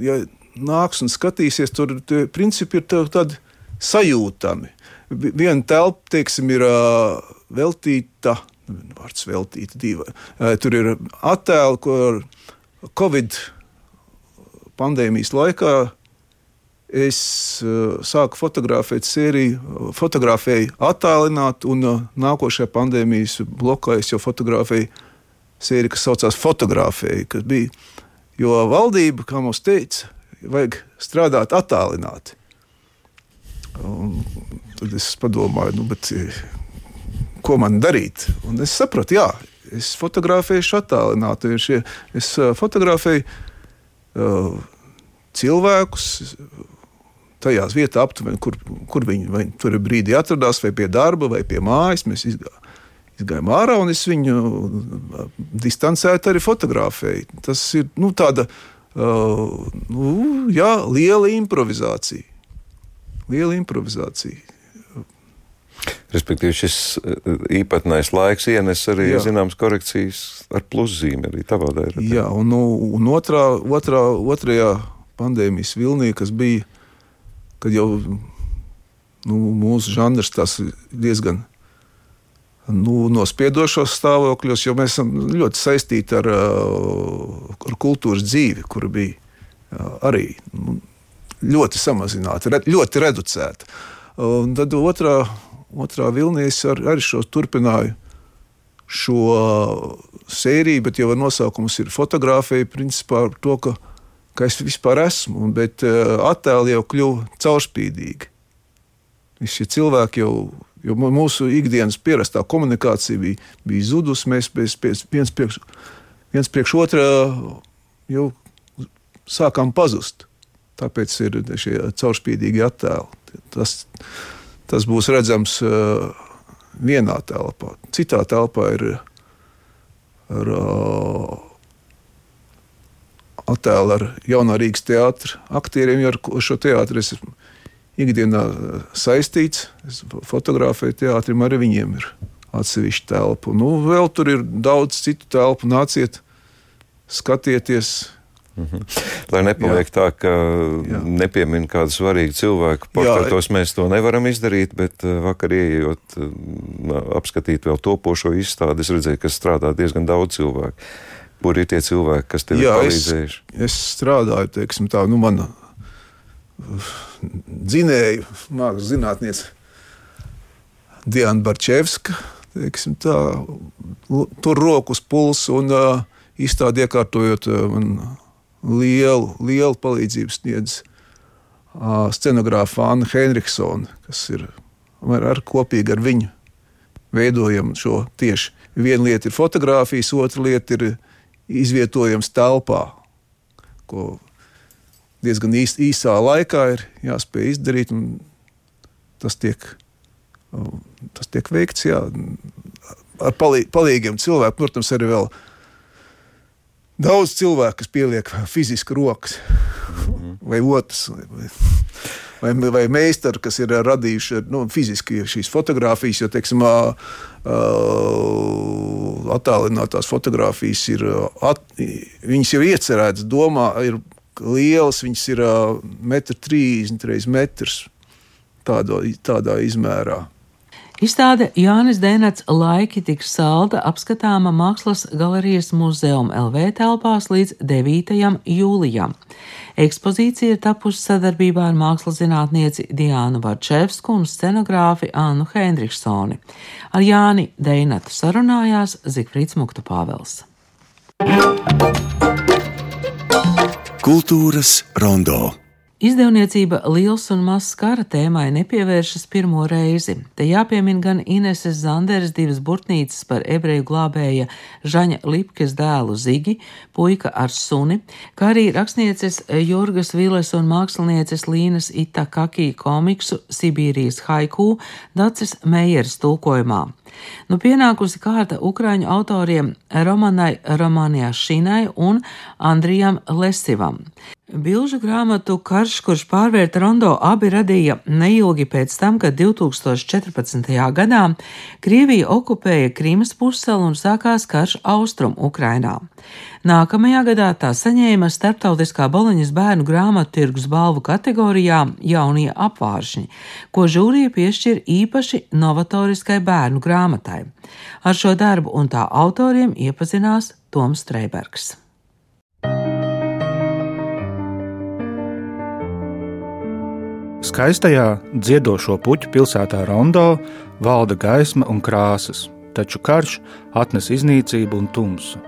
Ja nāks un skatīsies, tur principi ir tādi sajūtami. Vi- Viena telpa, teiksim, ir veltīta. Vārds veltīta divi. Tur ir attēli, ko Covid pandēmijas laikā es sāku fotografēt sēriju, fotografēju attālināt, un nākošajā pandēmijas blokā es jau fotografēju sēriju, kas saucās Fotografēja, kas bija. Jo valdība, kā mums teica, vajag strādāt attālināti. Un tad es padomāju, nu, bet, eh, ko man darīt? Un es sapratu, jā, es fotografēju jo šie- Es uh, fotografēju uh, cilvēkus tajās vietās, aptuveni, kur, kur viņi vai tur brīdī atradās, vai pie darba, vai pie mājas. Mēs izgājām, ārā, un es viņu distancēti arī fotografēju. Tas ir nu, tāda uh, nu, jā, liela improvizācija. Liela improvizācija. Respektīvi, šis eh, īpatnējs laiks ienes arī Jā. zināmas korekcijas ar pluszīmi arī tavā dēļ. Jā, un, nu, un otrā, otrā, otrajā pandēmijas vilnī, kas bija, kad jau nu, mūsu žanrs tas diezgan nu, nospiedošos stāvokļos, jo mēs esam ļoti saistīti ar, ā, ar kultūras dzīvi, kur bija ā, arī nu, ļoti samazināta, ļoti reducēta. Un tad otrā, otrā vilnī es ar, arī šo turpināju šo sēriju, bet jau ar nosaukumus ir fotografija, principā ar to, ka, ka es vispār esmu, bet uh, attēli jau kļuva caurspīdīgi. Visi šie cilvēki jau, jo mūsu ikdienas pierastā komunikācija bija, bija zudusi, mēs pēc, pēc, viens, priekš, viens priekš otrā jau sākām pazust. Tāpēc ir šie caurspīdīgi attēli. Tas, tas būs redzams uh, vienā telpā. Citā telpā ir ar, uh, attēli ar jaunā Rīgas teātra aktieriem, jo ar šo teātri es esmu ikdienā uh, saistīts. Es fotografēju teātrim, arī viņiem ir atsevišķa telpa. Nu, vēl tur ir daudz citu telpu. Nāciet, skatieties! Lai nepaliek Jā. tā, ka Jā. nepiemina kādu svarīgu cilvēku. Portretos mēs to nevaram izdarīt, bet eh, vakar ieejot, eh, apskatīt vēl topošo izstādi, es redzēju, ka strādā diezgan daudz cilvēku. Kur ir tie cilvēki, kas tev ir Jā, es, palīdzējuši? es strādāju, teiksim, tā, nu, mana uh, dzinēja, mākslas zinātniece Diana Barčevska. Teiksim, tā, tur rokas pulsu un uh, izstādi iekārtojot uh, man lielu, lielu palīdzību sniedz uh, scenogrāfa Anna Henriksona, kas ir ar, ar kopīgi ar viņu veidojam šo tieši. Viena lieta ir fotografijas, otra lieta ir izvietojams telpā, ko diezgan īs, īsā laikā ir jāspēj izdarīt, tas tiek, tas tiek veikts jā, ar palī, palīgiem cilvēkiem. Protams, arī vēl daudz cilvēku, kas pieliek fiziski rokas vai otrs. Vai, vai, vai meistari, kas ir radījuši nu, fiziski šīs fotogrāfijas, jo teiksim, attālinātās fotogrāfijas ir, at, viņas jau iecerētas, domā, ir lielas, viņas ir 1,30 m tādā, tādā izmērā. Izstāde Jānis Dēnats laiki tiks salda apskatāma Mākslas galerijas muzeuma LV telpās līdz 9. jūlijam. Ekspozīcija ir tapusi sadarbībā ar mākslas zinātnieci Diānu Barčevsku un scenogrāfi Annu Hendriksoni. Ar Jāni Dēnatu sarunājās Zikfrīds Muktu Pāvels. Kultūras rondo. Izdevniecība liels un mazs kara tēmai nepievēršas pirmo reizi. Te jāpiemina gan Ineses Zanderes divas burtnīcas par ebreju glābēja Žaņa Lipkes dēlu Zigi, puika ar suni, kā arī rakstnieces Jurgas Viles un mākslinieces Līnas Itakakī komiksu Sibīrijas haiku Dacis Meijeras tulkojumā. Nu pienākusi kārta ukraiņu autoriem Romanai Romanijā Šinai un Andrijam Lesivam. Bilžu grāmatu Karš, kurš pārvērta rondo, abi radīja neilgi pēc tam, kad 2014. gadā Krievija okupēja Krīmas pussalu un sākās karš Austrum Ukrainā. Nākamajā gadā tā saņēma starptautiskā Boloņas bērnu grāmatu tirgus balvu kategorijā Jaunie apvāršņi, ko žūrija piešķir īpaši novatoriskai bērnu grāmatai. Ar šo darbu un tā autoriem iepazinās Toms Streibergs. Skaistajā dziedošo puķu pilsētā Rondo valda gaisma un krāsas, taču karš atnes iznīcību un tumsu.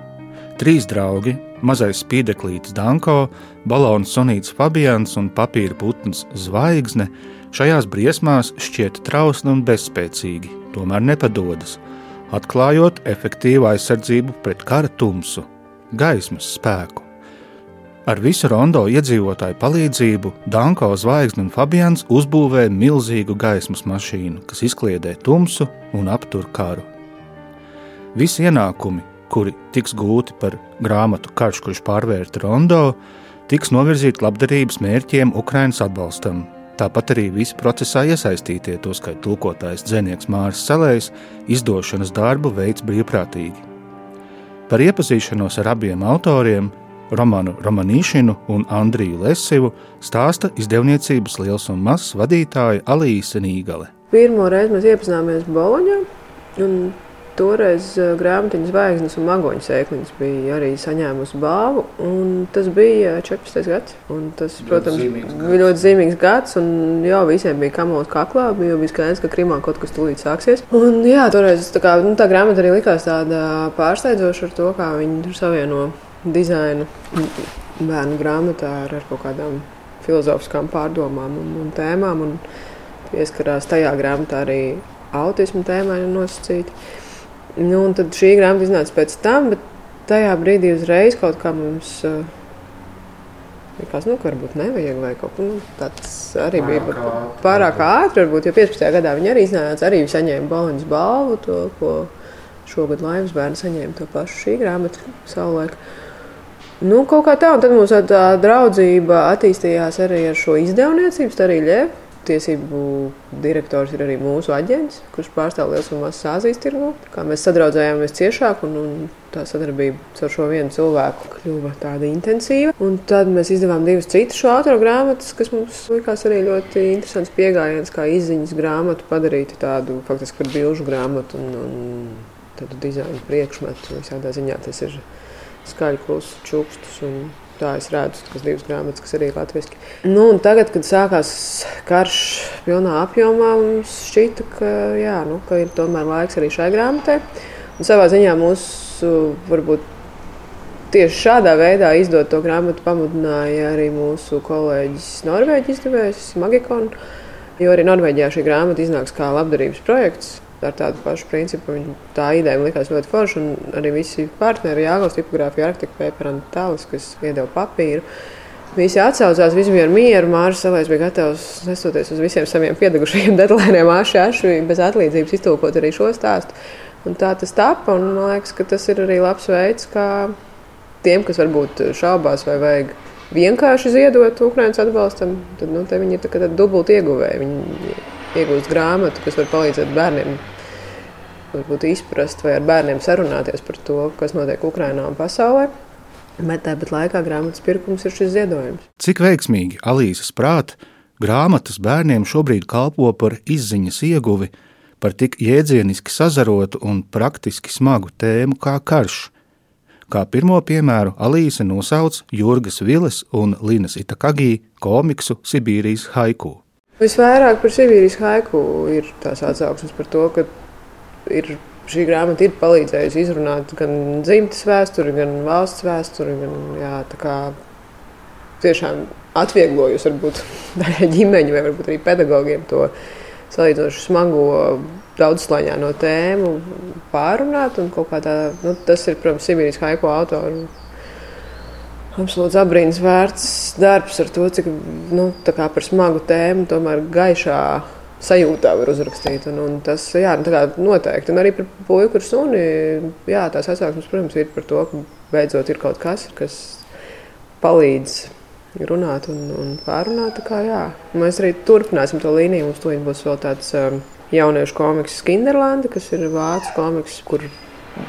Trīs draugi, mazais spīdeklītis Danko, balons sonīts Fabians un papīra putns Zvaigzne, šajās briesmās šķiet trausli un bezspēcīgi, tomēr nepadodas, atklājot efektīvu aizsardzību pret kara tumsu, gaismas spēku. Ar visu rondo iedzīvotāju palīdzību Danko Zvaigznes un Fabians uzbūvēja milzīgu gaismas mašīnu, kas izkliedē tumsu un aptur karu. Visi ienākumi, kuri tiks gūti par grāmatu Karš, kurš pārvērta rondo, tiks novirzīti labdarības mērķiem Ukraiņas atbalstam. Tāpat arī visi procesā iesaistītie, tostarp tulkotājs Dzenieks Māris Salējs, izdošanas darbu veids brīvprātīgi. Par iepazīšanos ar abiem autoriem Romanu Romanīšinu un Andriju Lesivu stāsta izdevniecības liels un mazs vadītāja Alīsa Nīgale. Pirmo reizi mēs iepazināmies Boloņā, un toreiz grāmatiņas zvaigznes un magoņu sēkliņas bija arī saņēmusi bāvu, un tas bija 14. gads. Un tas, protams, bija ļoti zīmīgs gads, un jau visiem bija kamols kaklā, bija, bija skaidrs, ka Krimā kaut kas tūlīt sāksies. Un jā, toreiz tā, kā, nu, tā grāmata arī likās tāda pārsteidzoša ar to, kā viņi tur savieno dizainu bērnu grāmatā ar, ar kaut kādām filozofiskām pārdomām un, un tēmām. Un pieskarās tajā grāmatā arī autismu tēmai nosacīti. Nu, un tad šī grāmata iznāca pēc tam, bet tajā brīdī uzreiz kaut kā mums. Uh, Likās, nu, ka varbūt nevajag, vai kaut kas nu, tāds arī pārāk bija ātri. Pārāk ātri, varbūt, jo 15. gadā viņi arī iznāca, arī saņēma Boloņas balvu, to, ko šogad Laivas bērni saņēma to pašu šī grāmata savulaik. Uh, Nu, kaut kā tā, un tad mums tā draudzība attīstījās arī ar šo izdevniecību, arī Ļevu. Tiesību direktors ir arī mūsu aģents, kurš pārstāv liels un mazs Āzijas tirgu. Kā mēs sadraudzējāmies ciešāk, un, un tā sadarbība ar šo vienu cilvēku kļuva tāda intensīva. Un tad mēs izdevām divas citas šo autoru grāmatas, kas mums likās arī ļoti interesants pieejams, kā izziņas grāmatu padarīt tādu faktiski par bilžu grāmatu un, un tādu dizaina priekšmetu. Visādā ziņā tas ir skaļi klusu čukstus. Tā es redzu, kas divas grāmatas, kas arī ir latviešu. Nu, tagad, kad sākās karš pilnā apjomā, mums šķita, ka, jā, nu, ka ir tomēr laiks arī šai grāmatai. Un savā ziņā mūsu varbūt tieši šādā veidā izdot to grāmatu pamudināja arī mūsu kolēģis Norvēģis izdevējs Magikon. Jo arī Norvēģijā šī grāmata iznāks kā labdarības projekts ar tādu pašu principu. Viņa, tā ideja likās ļoti forša, un arī visi partneri, Jāgauts, tipogrāfija, arhitekta Pēpera un Tālis, kas iedeva papīru. Visi atsaucās, visi bija mieru. Mārcis Kalējs bija gatavs, nesoties uz visiem saviem piedegušajiem deadlineiem, aši, aši bez atlīdzības iztulkot arī šo stāstu. Un tā tas tapa, un man liekas, ka tas ir arī labs veids, kā tiem, kas varbūt šaubās vai vajag vienkārši ziedot Ukraiņas atbalstam, tad nu, viņi ir tā dubulti ieguvēji. Viņi iegūst grāmatu, kas var palīdzēt bērniem varbūt izprast vai ar bērniem sarunāties par to, kas notiek Ukraiņā un pasaulē. Bet tāpat laikā grāmatas pirkums ir šis ziedojums. Cik veiksmīgi Alīsas prātā grāmatas bērniem šobrīd kalpo par izziņas ieguvi, par tik jēdzieniski sazarotu un praktiski smagu tēmu kā karš. Kā pirmo piemēru Alīse nosauc Jurgas Viles un Linas Itakagī komiksu Sibīrijas haiku. Visvairāk par Sibīrijas haiku ir tās atsauksmes par to, ka ir šī grāmata ir palīdzējusi izrunāt gan dzimtes vēsturi, gan valsts vēsturi. Gan, jā, kā, tiešām atvieglojusi varbūt daļai ģimeņu vai varbūt arī pedagogiem to salīdzinoši smago daudzslaņāno tēmu pārunāt. Tā, nu, tas ir, protams, Sibīrijas haiku autoru. Absolūts abrīns vērts darbs ar to, cik nu, par smagu tēmu tomēr gaišā sajūtā var uzrakstīt. Un, un tas jā, nu, noteikti. Un arī par puiku ar suni. Jā, tās atsāksmes, protams, ir par to, ka beidzot ir kaut kas, kas palīdz runāt un, un pārunāt. Kā, jā. Mēs arī turpināsim to līniju. Mums tūlīt būs vēl tāds um, jauniešu komiks Kinderlanda, kas ir vācu komiks, kur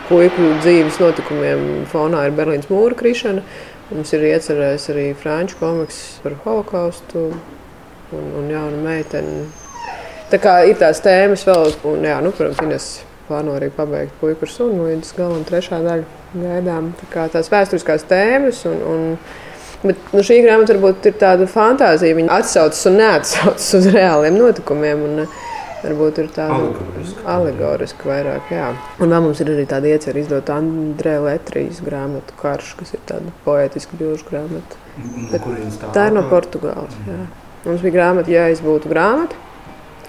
puiku dzīves notikumiem fonā ir Berlīnas mūra krišana. Mums ir iecerēts arī franču komiks par holokaustu un, un jaunu meiteni Tā kā ir tās tēmas vēl, un, jā, nu, protams, Ines plāno arī pabeigt puiku ar sunu līdz galam trešā daļa gaidām. Tā kā tās vēsturiskās tēmas un, un Bet nu, šī grāmata varbūt ir tāda fantāzija. Viņa atsaucas un neatsaucas uz reāliem notikumiem. Un, varbūt ir tāda alegoriska vairāk. Jā. Un vēl mums ir arī tāda iecerība izdot Andrē Letrijas grāmatu Karš, kas ir tāda poetiska bilžu grāmata. Bet, tā ir no Portugāles. Jā. Mums bija grāmata, ja es būtu grāmata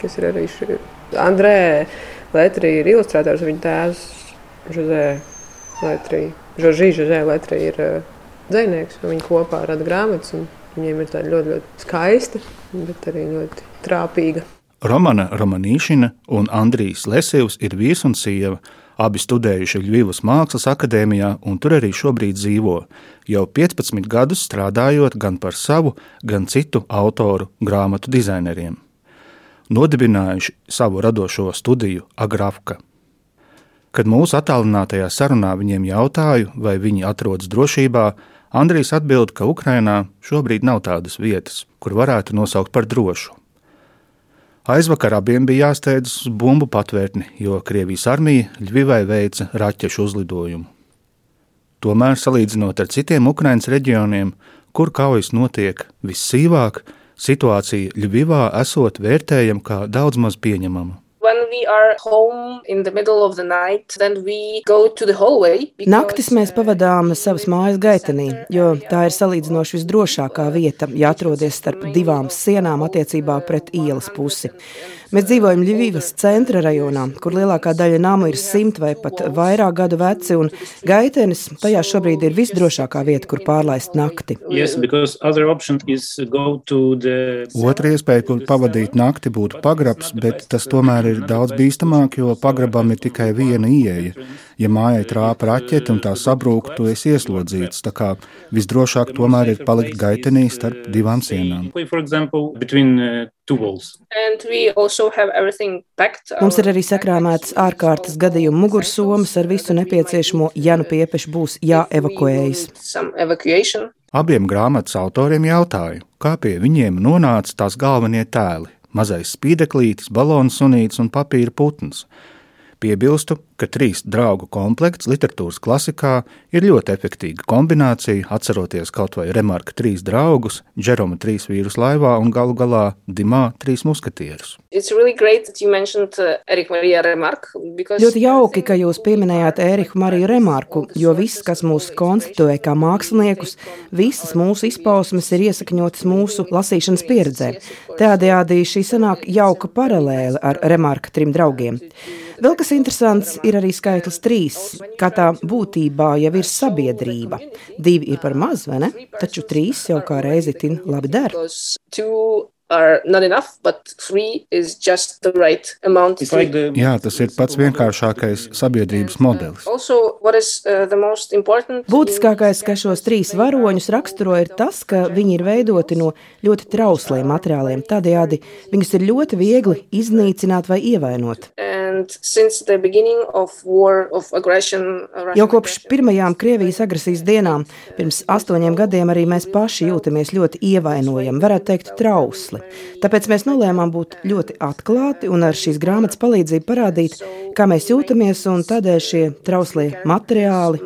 kas ir arī šī. Andrē Letrija ir ilustrātors, viņa tēvs Žozē Letrija. Žoržī Žozē Letrija ir uh, dzēnieks, un viņi kopā rada grāmatas. Viņiem ir tāda ļoti, ļoti skaista, bet arī ļoti trāpīga. Romana Romanīšina un Andrijs Lesevs ir vīrs un sieva. Abi studējuši Ļuvijas Mākslas akadēmijā, un tur arī šobrīd dzīvo. Jau 15 gadus strādājot gan par savu, gan citu autoru grāmatu dizaineriem nodibinājuši savu radošo studiju Agrafka. Kad mūsu attālinātajā sarunā viņiem jautāju, vai viņi atrodas drošībā, Andrijs atbild, ka Ukrainā šobrīd nav tādas vietas, kur varētu nosaukt par drošu. Aizvakar abiem bija jāsteidzas uz bumbu patvērtni, jo Krievijas armija Ļuvivai veica raķešu uzlidojumu. Tomēr, salīdzinot ar citiem Ukraiņas reģioniem, kur kaujas notiek vissīvāk, situācija Ļuvivā esot vērtējama kā daudz maz pieņemama. Naktis mēs pavadām savas mājas gaitenī, jo tā ir salīdzinoši visdrošākā vieta, ja atrodas starp divām sienām attiecībā pret ielas pusi. Mēs dzīvojam Ļuvijas centra rajonā, kur lielākā daļa namu ir simt vai pat vairāk gadu veci, un gaitenis tajā šobrīd ir visdrošākā vieta, kur pārlaist nakti. Yes, the... Otra iespēja, kur pavadīt nakti, būtu pagrabs, bet tas tomēr ir daudz bīstamāk, jo pagrabam ir tikai viena ieeja. Ja mājai trāpa raķete un tā sabrūk, tu esi ieslodzīts. Tā kā visdrošāk tomēr ir palikt gaitenī starp divām sienām. Mums ir arī sakrāmētas ārkārtas gadījuma mugursomas ar visu nepieciešamo, ja nu piepeši būs jāevakuējas. Abiem grāmatas autoriem jautāju, kā pie viņiem nonāca tās galvenie tēli - mazais spīdeklītis, balons sunītis un papīra putns. Piebilstu, ka trīs draugu komplekts literatūras klasikā ir ļoti efektīva kombinācija, atceroties kaut vai Remarka trīs draugus, Džeroma trīs vīrus laivā un galu galā Dimā trīs muskatierus. Really Remark, because... Ļoti jauki, ka jūs pieminējāt Eriku Mariju Remarku, jo viss, kas mūs konstituē kā māksliniekus, visas mūsu izpausmes ir iesakņotas mūsu lasīšanas pieredzē. Tādējādi šī sanāk jauka paralēle ar Remarka trim draugiem. Vēl kas interesants ir arī skaitlis trīs, kā tā būtībā jau ir sabiedrība. Divi ir par maz, vai ne? Taču trīs jau kā reizi tin labi der. Are not enough, but three is just the right amount. Like the... Jā, tas ir pats vienkāršākais sabiedrības modelis. Also, what is, uh, the most important Būtiskākais, kas šos trīs varoņus raksturo, ir tas, ka viņi ir veidoti no ļoti trausliem materiāliem. Tādējādi viņus ir ļoti viegli iznīcināt vai ievainot. Of war, of Jau kopš pirmajām Krievijas agresijas dienām, pirms astoņiem gadiem, arī mēs paši jūtamies ļoti ievainojami, varētu teikt, trausli iemesli. Tāpēc mēs nolēmām būt ļoti atklāti un ar šīs grāmatas palīdzību parādīt, kā mēs jūtamies, un tādēļ šie trauslie materiāli.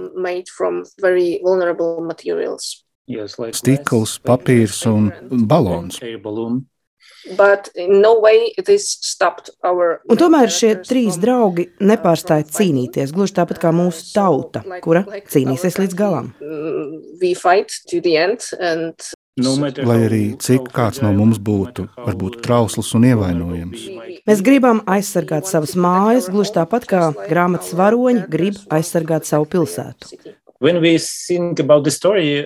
Stikls, papīrs un balons. No our... Un tomēr šie trīs draugi nepārstāja cīnīties, gluži tāpat kā mūsu tauta, kura cīnīsies līdz galam. Lai arī cik kāds no mums būtu, varbūt trausls un ievainojams. Mēs gribam aizsargāt savas mājas, gluži tāpat kā grāmatas varoņi grib aizsargāt savu pilsētu.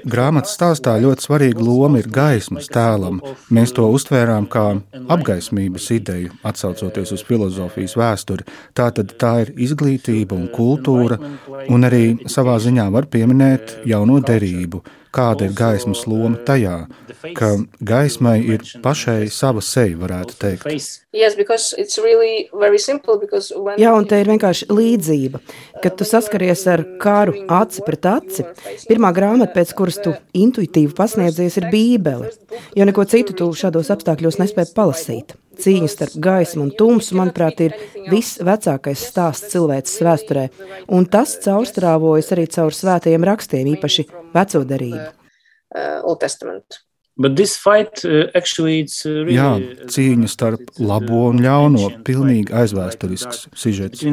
Grāmatas stāstā ļoti svarīga loma ir gaismas tēlam. Mēs to uztvērām kā apgaismības ideju, atsaucoties uz filozofijas vēsturi. Tā tad tā ir izglītība un kultūra, un arī savā ziņā var pieminēt jauno derību kāda ir gaismas loma tajā, ka gaismai ir pašai sava seja, varētu teikt. Jā, un te ir vienkārši līdzība, kad tu saskaries ar kāru aci pret aci. Pirmā grāmata, pēc kuras tu intuitīvi pasniedzies, ir Bībele, jo neko citu tu šādos apstākļos nespēji palasīt. Cīņa starp gaismu un tumsu, manuprāt, ir visvecākais stāsts cilvēces vēsturē, un tas caurstrāvojas arī caur svētajiem rakstiem, īpaši veco darību. Uh, Fight, uh, actually, uh, really, Jā, cīņa starp labo un ļauno, pilnīgi aizvēsturisks sižets.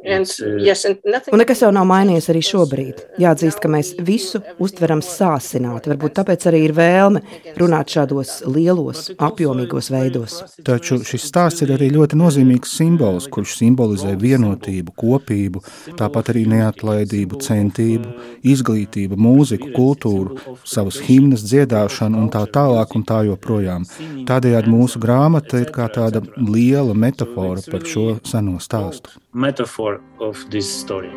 Uh. Un nekas jau nav mainījies arī šobrīd. Jāatzīst, ka mēs visu uztveram sāsināti. Varbūt tāpēc arī ir vēlme runāt šādos lielos, apjomīgos veidos. Taču šis stāsts ir arī ļoti nozīmīgs simbols, kurš simbolizē vienotību, kopību, tāpat arī neatlaidību, centību, izglītību, mūziku, kultūru, savas himnas dziedāšanu un tā tālāk un tā joprojām. Tādējādi mūsu grāmata ir kā tāda liela metafora par šo seno stāstu. Metaphor core of this story.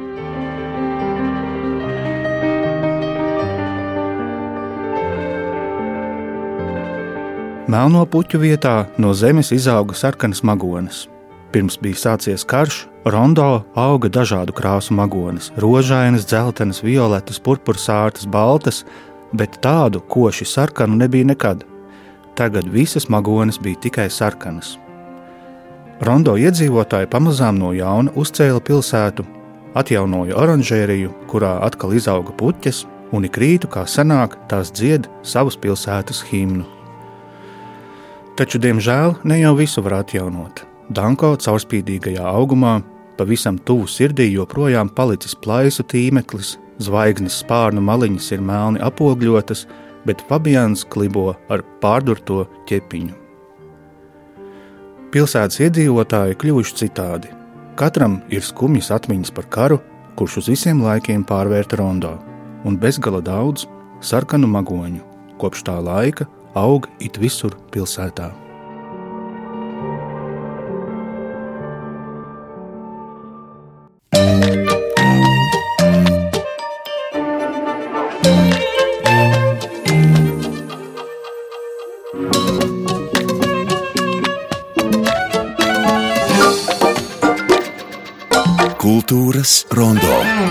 Melno puķu vietā no zemes izauga sarkanas magonas. Pirms bija sācies karš, rondo auga dažādu krāsu magonas - rožainas, dzeltenas, violetas, purpursārtas, baltas, bet tādu koši sarkanu nebija nekad. Tagad visas magonas bija tikai sarkanas. Rondo iedzīvotāji pamazām no jauna uzcēla pilsētu, atjaunoja oranžēriju, kurā atkal izauga puķes, un ik rītu, kā senāk, tās dzied savas pilsētas himnu. Taču, diemžēl, ne jau visu var atjaunot. Danko caurspīdīgajā augumā, pavisam tuvu sirdī, joprojām palicis plaisu tīmeklis, zvaigznes spārnu maliņas ir melni apogļotas, bet Fabians klibo ar pārdurto ķepiņu. Pilsētas iedzīvotāji kļuvuši citādi. Katram ir skumjas atmiņas par karu, kurš uz visiem laikiem pārvērta rondo, un bezgala daudz sarkanu magoņu. Kopš tā laika aug it visur pilsētā. Kultūras rondo.